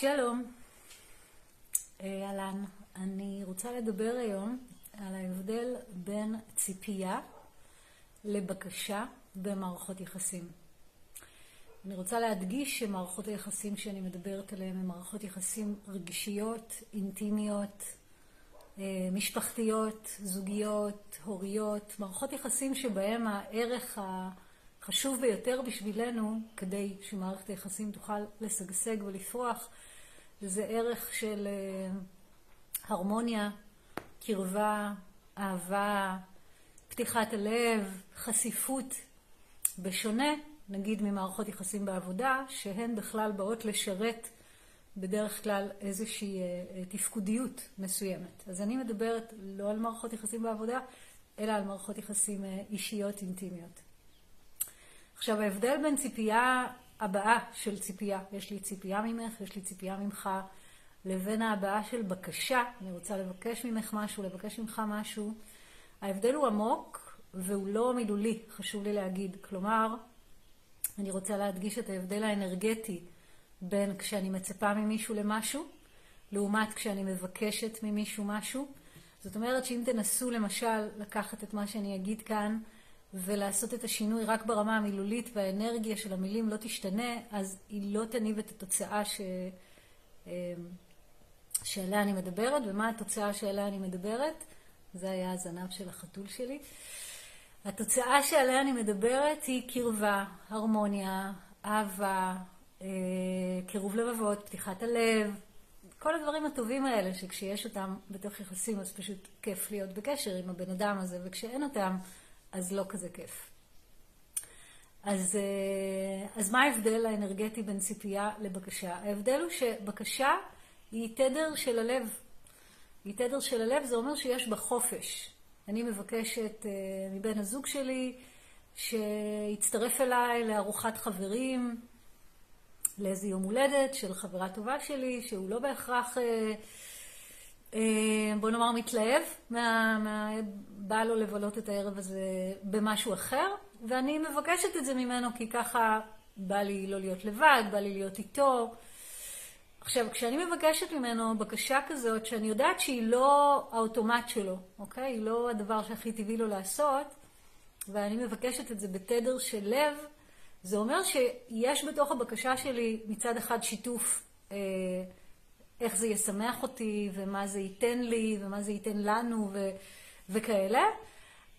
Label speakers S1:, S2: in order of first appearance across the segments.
S1: שלום, אהלן, אני רוצה לדבר היום על ההבדל בין ציפייה לבקשה במערכות יחסים. אני רוצה להדגיש שמערכות היחסים שאני מדברת עליהן הן מערכות יחסים רגישיות, אינטימיות, משפחתיות, זוגיות, הוריות, מערכות יחסים שבהן הערך החשוב ביותר בשבילנו כדי שמערכת היחסים תוכל לשגשג ולפרוח זה ערך של הרמוניה, קרבה, אהבה, פתיחת הלב, חשיפות, בשונה נגיד ממערכות יחסים בעבודה שהן בכלל באות לשרת בדרך כלל איזושהי תפקודיות מסוימת. אז אני מדברת לא על מערכות יחסים בעבודה אלא על מערכות יחסים אישיות אינטימיות. עכשיו ההבדל בין ציפייה הבאה של ציפייה, יש לי ציפייה ממך, יש לי ציפייה ממך, לבין ההבאה של בקשה, אני רוצה לבקש ממך משהו, לבקש ממך משהו, ההבדל הוא עמוק והוא לא מילולי, חשוב לי להגיד. כלומר, אני רוצה להדגיש את ההבדל האנרגטי בין כשאני מצפה ממישהו למשהו, לעומת כשאני מבקשת ממישהו משהו. זאת אומרת שאם תנסו למשל לקחת את מה שאני אגיד כאן ולעשות את השינוי רק ברמה המילולית והאנרגיה של המילים לא תשתנה, אז היא לא תניב את התוצאה שעליה אני מדברת. ומה התוצאה שעליה אני מדברת? זה היה הזנב של החתול שלי. התוצאה שעליה אני מדברת היא קרבה, הרמוניה, אהבה, קירוב לבבות, פתיחת הלב, כל הדברים הטובים האלה שכשיש אותם בתוך יחסים אז פשוט כיף להיות בקשר עם הבן אדם הזה, וכשאין אותם אז לא כזה כיף. אז מה ההבדל האנרגטי בין ציפייה לבקשה? ההבדל הוא שבקשה היא תדר של הלב. היא תדר של הלב, זה אומר שיש בה חופש. אני מבקשת מבן הזוג שלי שיצטרף אליי לארוחת חברים, לאיזה יום הולדת של חברה טובה שלי, שהוא לא בהכרח, בוא נאמר, מתלהב, בא לו לבלות את הערב הזה במשהו אחר, ואני מבקשת את זה ממנו כי ככה בא לי לא להיות לבד, בא לי להיות איתו. עכשיו, כשאני מבקשת ממנו בקשה כזאת, שאני יודעת שהיא לא האוטומט שלו, אוקיי? היא לא הדבר שהכי טבעי לו לעשות, ואני מבקשת את זה בתדר של לב, זה אומר שיש בתוך הבקשה שלי מצד אחד שיתוף איך זה ישמח אותי, ומה זה ייתן לי, ומה זה ייתן לנו, וכאלה,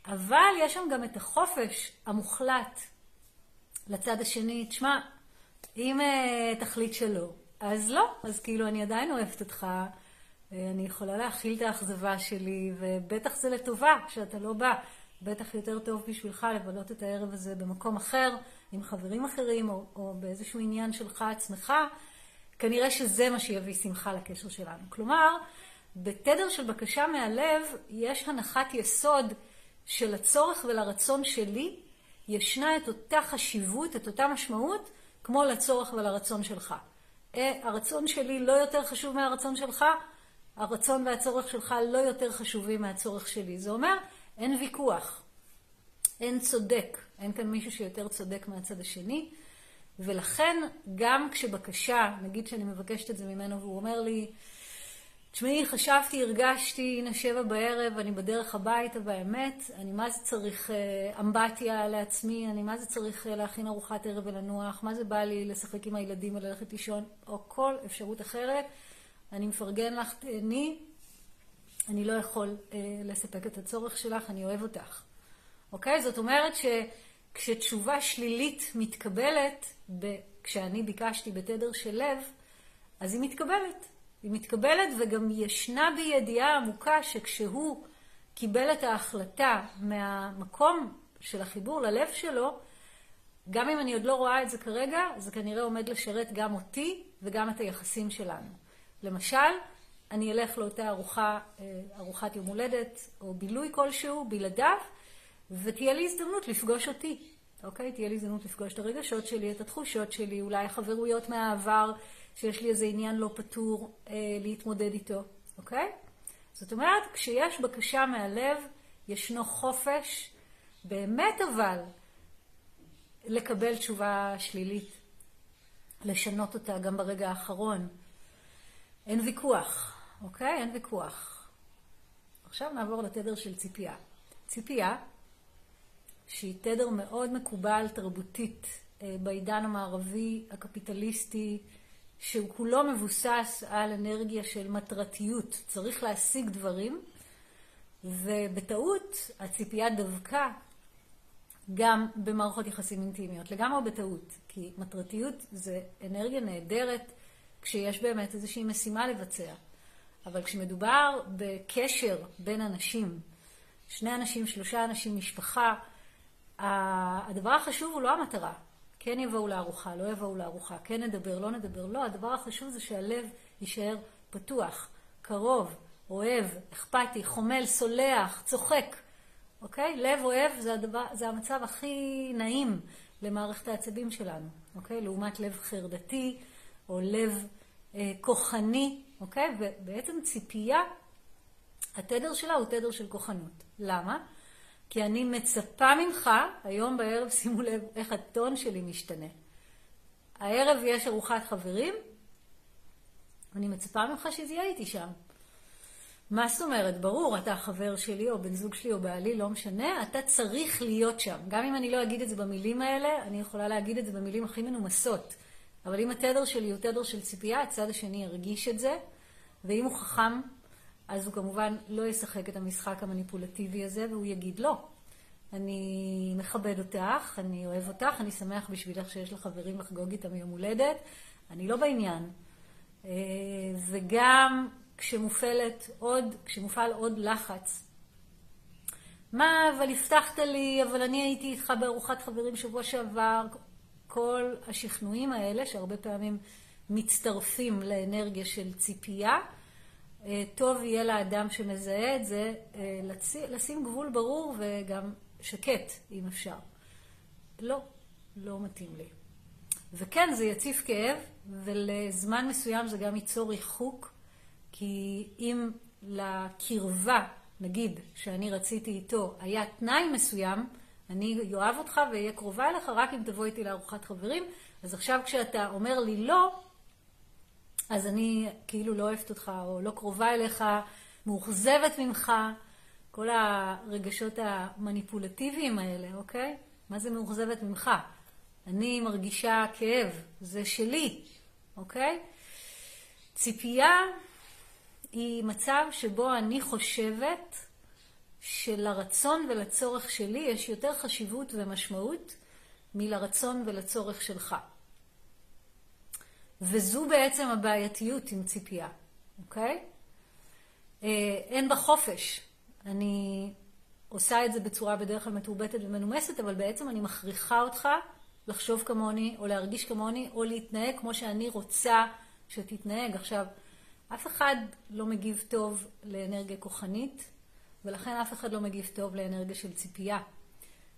S1: אבל יש שם גם את החופש המוחלט לצד השני. תשמע, אם תחליט שלא, אז לא, אז כאילו אני עדיין אוהבת אותך, אני יכולה להכיל את האכזבה שלי, ובטח זה לטובה שאתה לא בא. בטח יותר טוב בשבילך לבלות את הערב הזה במקום אחר, עם חברים אחרים, או באיזשהו עניין שלך עצמך, כנראה שזה מה שיביא שמחה לקשר שלנו. כלומר, בתדר של בקשה מהלב, יש הנחת יסוד של הצורך ולרצון שלי, ישנה את אותה חשיבות, את אותה משמעות, כמו לצורך ולרצון שלך. הרצון שלי לא יותר חשוב מהרצון שלך, הרצון והצורך שלך לא יותר חשובים מהצורך שלי. זה אומר, אין ויכוח, אין צודק, אין כאן מישהו שיותר צודק מהצד השני, ולכן גם כשבקשה, נגיד שאני מבקשת את זה ממנו והוא אומר לי, תשמעי, חשבתי, הרגשתי, הנה שבע בערב, אני בדרך הביתה, והאמת, אני מה זה צריך אמבטיה לעצמי, אני מה זה צריך להכין ארוחת ערב ולנוח, מה זה בא לי לשחק עם הילדים וללכת לישון, או כל אפשרות אחרת, אני מפרגן לך, תהני, אני לא יכול לספק את הצורך שלך, אני אוהב אותך. אוקיי? זאת אומרת שכשתשובה שלילית מתקבלת, כשאני ביקשתי בתדר של לב, אז היא מתקבלת. היא מתקבלת וגם ישנה בי ידיעה עמוקה שכשהוא קיבל את ההחלטה מהמקום של החיבור ללב שלו, גם אם אני עוד לא רואה את זה כרגע, זה כנראה עומד לשרת גם אותי וגם את היחסים שלנו. למשל, אני אלך לאותה ארוחה, ארוחת יום הולדת או בילוי כלשהו, בלעדיו, ותהיה לי הזדמנות לפגוש אותי. אוקיי? תהיה לי הזדמנות לפגוש את הרגשות שלי, את התחושות שלי, אולי חברויות מהעבר, שיש לי איזה עניין לא פתור להתמודד איתו. אוקיי? זאת אומרת, כשיש בקשה מהלב, ישנו חופש, באמת אבל, לקבל תשובה שלילית, לשנות אותה גם ברגע האחרון. אין ויכוח, אוקיי? אין ויכוח. עכשיו נעבור לתדר של ציפייה. ציפייה, שהיא תדר מאוד מקובל תרבותית אה, בעידן המערבי הקפיטליסטי, שהוא כולו מבוסס על אנרגיה של מטרתיות, צריך להשיג דברים, ובטעות הציפייה דווקא גם במערכות יחסים אינטימיות, לגמרי בטעות, כי מטרתיות זה אנרגיה נהדרת כשיש באמת איזושהי משימה לבצע. אבל כשמדובר בקשר בין אנשים, שני אנשים, שלושה אנשים, משפחה, הדבר החשוב הוא לא המטרה. כן יבואו לארוחה, לא יבואו לארוחה, כן נדבר, לא נדבר. לא, הדבר החשוב זה שהלב יישאר פתוח, קרוב, אוהב, אכפתי, חומל, סולח, צוחק. אוקיי? לב אוהב זה, הדבר, זה המצב הכי נעים למערכת העצבים שלנו, אוקיי? לעומת לב חרדתי או לב אה, כוחני, אוקיי? ובעצם ציפייה, התדר שלה הוא תדר של כוחנות. למה? כי אני מצפה ממך, היום בערב, שימו לב איך הטון שלי משתנה. הערב יש ארוחת חברים, אני מצפה ממך שזה יהיה איתי שם. מה זאת אומרת? ברור, אתה חבר שלי או בן זוג שלי או בעלי, לא משנה, אתה צריך להיות שם. גם אם אני לא אגיד את זה במילים האלה, אני יכולה להגיד את זה במילים הכי מנומסות. אבל אם התדר שלי הוא תדר של ציפייה, הצד השני ירגיש את זה, ואם הוא חכם, אז הוא כמובן לא ישחק את המשחק המניפולטיבי הזה, והוא יגיד לא. אני מכבד אותך, אני אוהב אותך, אני שמח בשבילך שיש לך חברים לחגוג איתם יום הולדת, אני לא בעניין. אה, וגם כשמופעלת עוד, כשמופעל עוד לחץ. מה, אבל הבטחת לי, אבל אני הייתי איתך בארוחת חברים שבוע שעבר. כל השכנועים האלה, שהרבה פעמים מצטרפים לאנרגיה של ציפייה, טוב יהיה לאדם שמזהה את זה אה, לשים גבול ברור וגם שקט, אם אפשר. לא, לא מתאים לי. וכן, זה יציף כאב, ולזמן מסוים זה גם ייצור ריחוק כי אם לקרבה, נגיד, שאני רציתי איתו, היה תנאי מסוים, אני אוהב אותך ואהיה קרובה אליך רק אם תבוא איתי לארוחת חברים, אז עכשיו כשאתה אומר לי לא, אז אני כאילו לא אוהבת אותך או לא קרובה אליך, מאוכזבת ממך, כל הרגשות המניפולטיביים האלה, אוקיי? מה זה מאוכזבת ממך? אני מרגישה כאב, זה שלי, אוקיי? ציפייה היא מצב שבו אני חושבת שלרצון ולצורך שלי יש יותר חשיבות ומשמעות מלרצון ולצורך שלך. וזו בעצם הבעייתיות עם ציפייה, אוקיי? אה, אין בה חופש. אני עושה את זה בצורה בדרך כלל מתורבתת ומנומסת, אבל בעצם אני מכריחה אותך לחשוב כמוני, או להרגיש כמוני, או להתנהג כמו שאני רוצה שתתנהג. עכשיו, אף אחד לא מגיב טוב לאנרגיה כוחנית, ולכן אף אחד לא מגיב טוב לאנרגיה של ציפייה.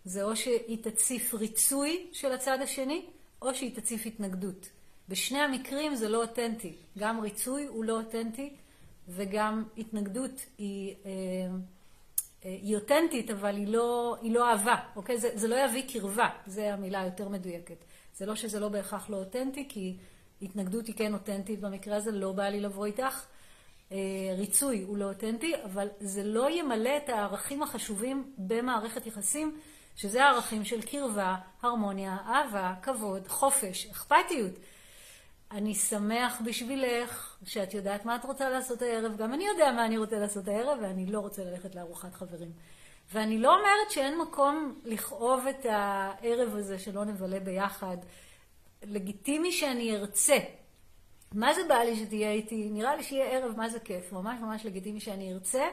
S1: זה או שהיא תציף ריצוי של הצד השני, או שהיא תציף התנגדות. בשני המקרים זה לא אותנטי. גם ריצוי הוא לא אותנטי, וגם התנגדות היא, אה, אה, היא אותנטית, אבל היא לא, היא לא אהבה, אוקיי? זה, זה לא יביא קרבה, זו המילה היותר מדויקת. זה לא שזה לא בהכרח לא אותנטי, כי התנגדות היא כן אותנטית במקרה הזה, לא בא לי לבוא איתך. אה, ריצוי הוא לא אותנטי, אבל זה לא ימלא את הערכים החשובים במערכת יחסים, שזה הערכים של קרבה, הרמוניה, אהבה, כבוד, חופש, אכפתיות. אני שמח בשבילך שאת יודעת מה את רוצה לעשות הערב, גם אני יודע מה אני רוצה לעשות הערב, ואני לא רוצה ללכת לארוחת חברים. ואני לא אומרת שאין מקום לכאוב את הערב הזה שלא נבלה ביחד. לגיטימי שאני ארצה. מה זה בא לי שתהיה איתי? נראה לי שיהיה ערב, מה זה כיף. ממש ממש לגיטימי שאני ארצה.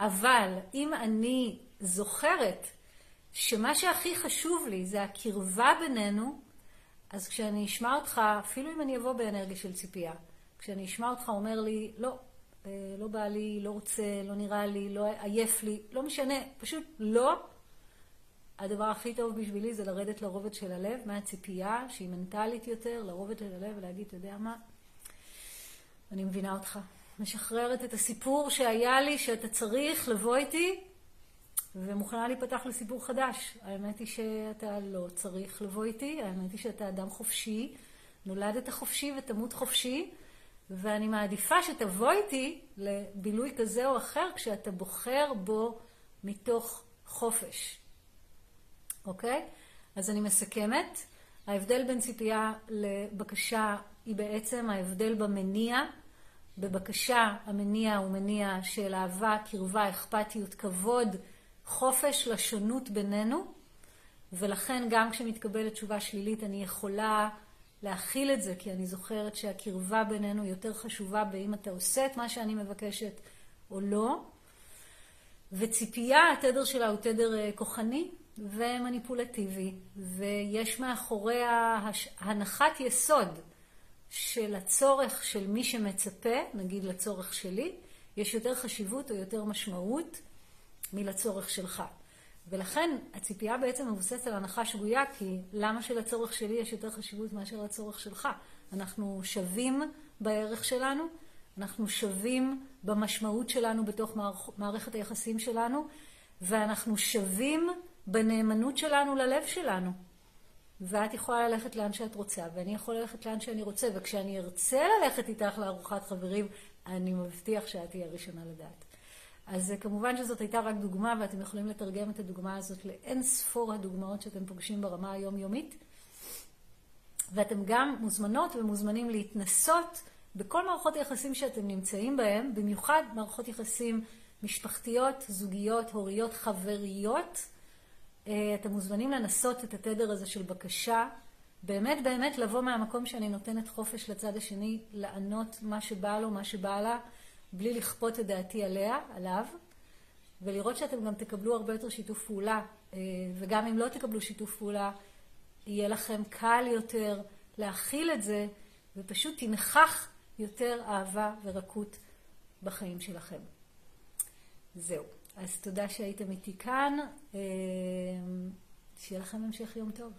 S1: אבל אם אני זוכרת שמה שהכי חשוב לי זה הקרבה בינינו, אז כשאני אשמע אותך, אפילו אם אני אבוא באנרגיה של ציפייה, כשאני אשמע אותך אומר לי, לא, אה, לא בא לי, לא רוצה, לא נראה לי, לא עייף לי, לא משנה, פשוט לא, הדבר הכי טוב בשבילי זה לרדת לרובד של הלב, מהציפייה שהיא מנטלית יותר, לרובד של הלב ולהגיד, אתה יודע מה, אני מבינה אותך. משחררת את הסיפור שהיה לי, שאתה צריך לבוא איתי, ומוכנה להיפתח לסיפור חדש. האמת היא שאתה לא צריך לבוא איתי, האמת היא שאתה אדם חופשי, נולדת חופשי ותמות חופשי, ואני מעדיפה שתבוא איתי לבילוי כזה או אחר כשאתה בוחר בו מתוך חופש. אוקיי? אז אני מסכמת. ההבדל בין ציפייה לבקשה היא בעצם ההבדל במניע. בבקשה המניע הוא מניע של אהבה, קרבה, אכפתיות, כבוד, חופש לשונות בינינו, ולכן גם כשמתקבלת תשובה שלילית אני יכולה להכיל את זה, כי אני זוכרת שהקרבה בינינו יותר חשובה באם אתה עושה את מה שאני מבקשת או לא. וציפייה, התדר שלה הוא תדר אה, כוחני ומניפולטיבי, ויש מאחוריה הנחת יסוד של הצורך של מי שמצפה, נגיד לצורך שלי, יש יותר חשיבות או יותר משמעות מלצורך שלך. ולכן הציפייה בעצם מבוססת על הנחה שגויה, כי למה שלצורך שלי יש יותר חשיבות מאשר לצורך שלך? אנחנו שווים בערך שלנו, אנחנו שווים במשמעות שלנו בתוך מערכת היחסים שלנו, ואנחנו שווים בנאמנות שלנו ללב שלנו. ואת יכולה ללכת לאן שאת רוצה, ואני יכולה ללכת לאן שאני רוצה, וכשאני ארצה ללכת איתך לארוחת חברים, אני מבטיח שאת תהיה הראשונה לדעת. אז כמובן שזאת הייתה רק דוגמה, ואתם יכולים לתרגם את הדוגמה הזאת לאין ספור הדוגמאות שאתם פוגשים ברמה היומיומית. ואתם גם מוזמנות ומוזמנים להתנסות בכל מערכות היחסים שאתם נמצאים בהם, במיוחד מערכות יחסים משפחתיות, זוגיות, הוריות, חבריות. אה, אתם מוזמנים לנסות את התדר הזה של בקשה, באמת באמת לבוא מהמקום שאני נותנת חופש לצד השני, לענות מה שבא לו, מה שבא לה. בלי לכפות את דעתי עליה, עליו, ולראות שאתם גם תקבלו הרבה יותר שיתוף פעולה, אה, וגם אם לא תקבלו שיתוף פעולה, יהיה לכם קל יותר להכיל את זה, ופשוט תנכח יותר אהבה ורקות בחיים שלכם. זהו. אז תודה שהייתם איתי כאן. אה, שיהיה לכם המשך יום טוב.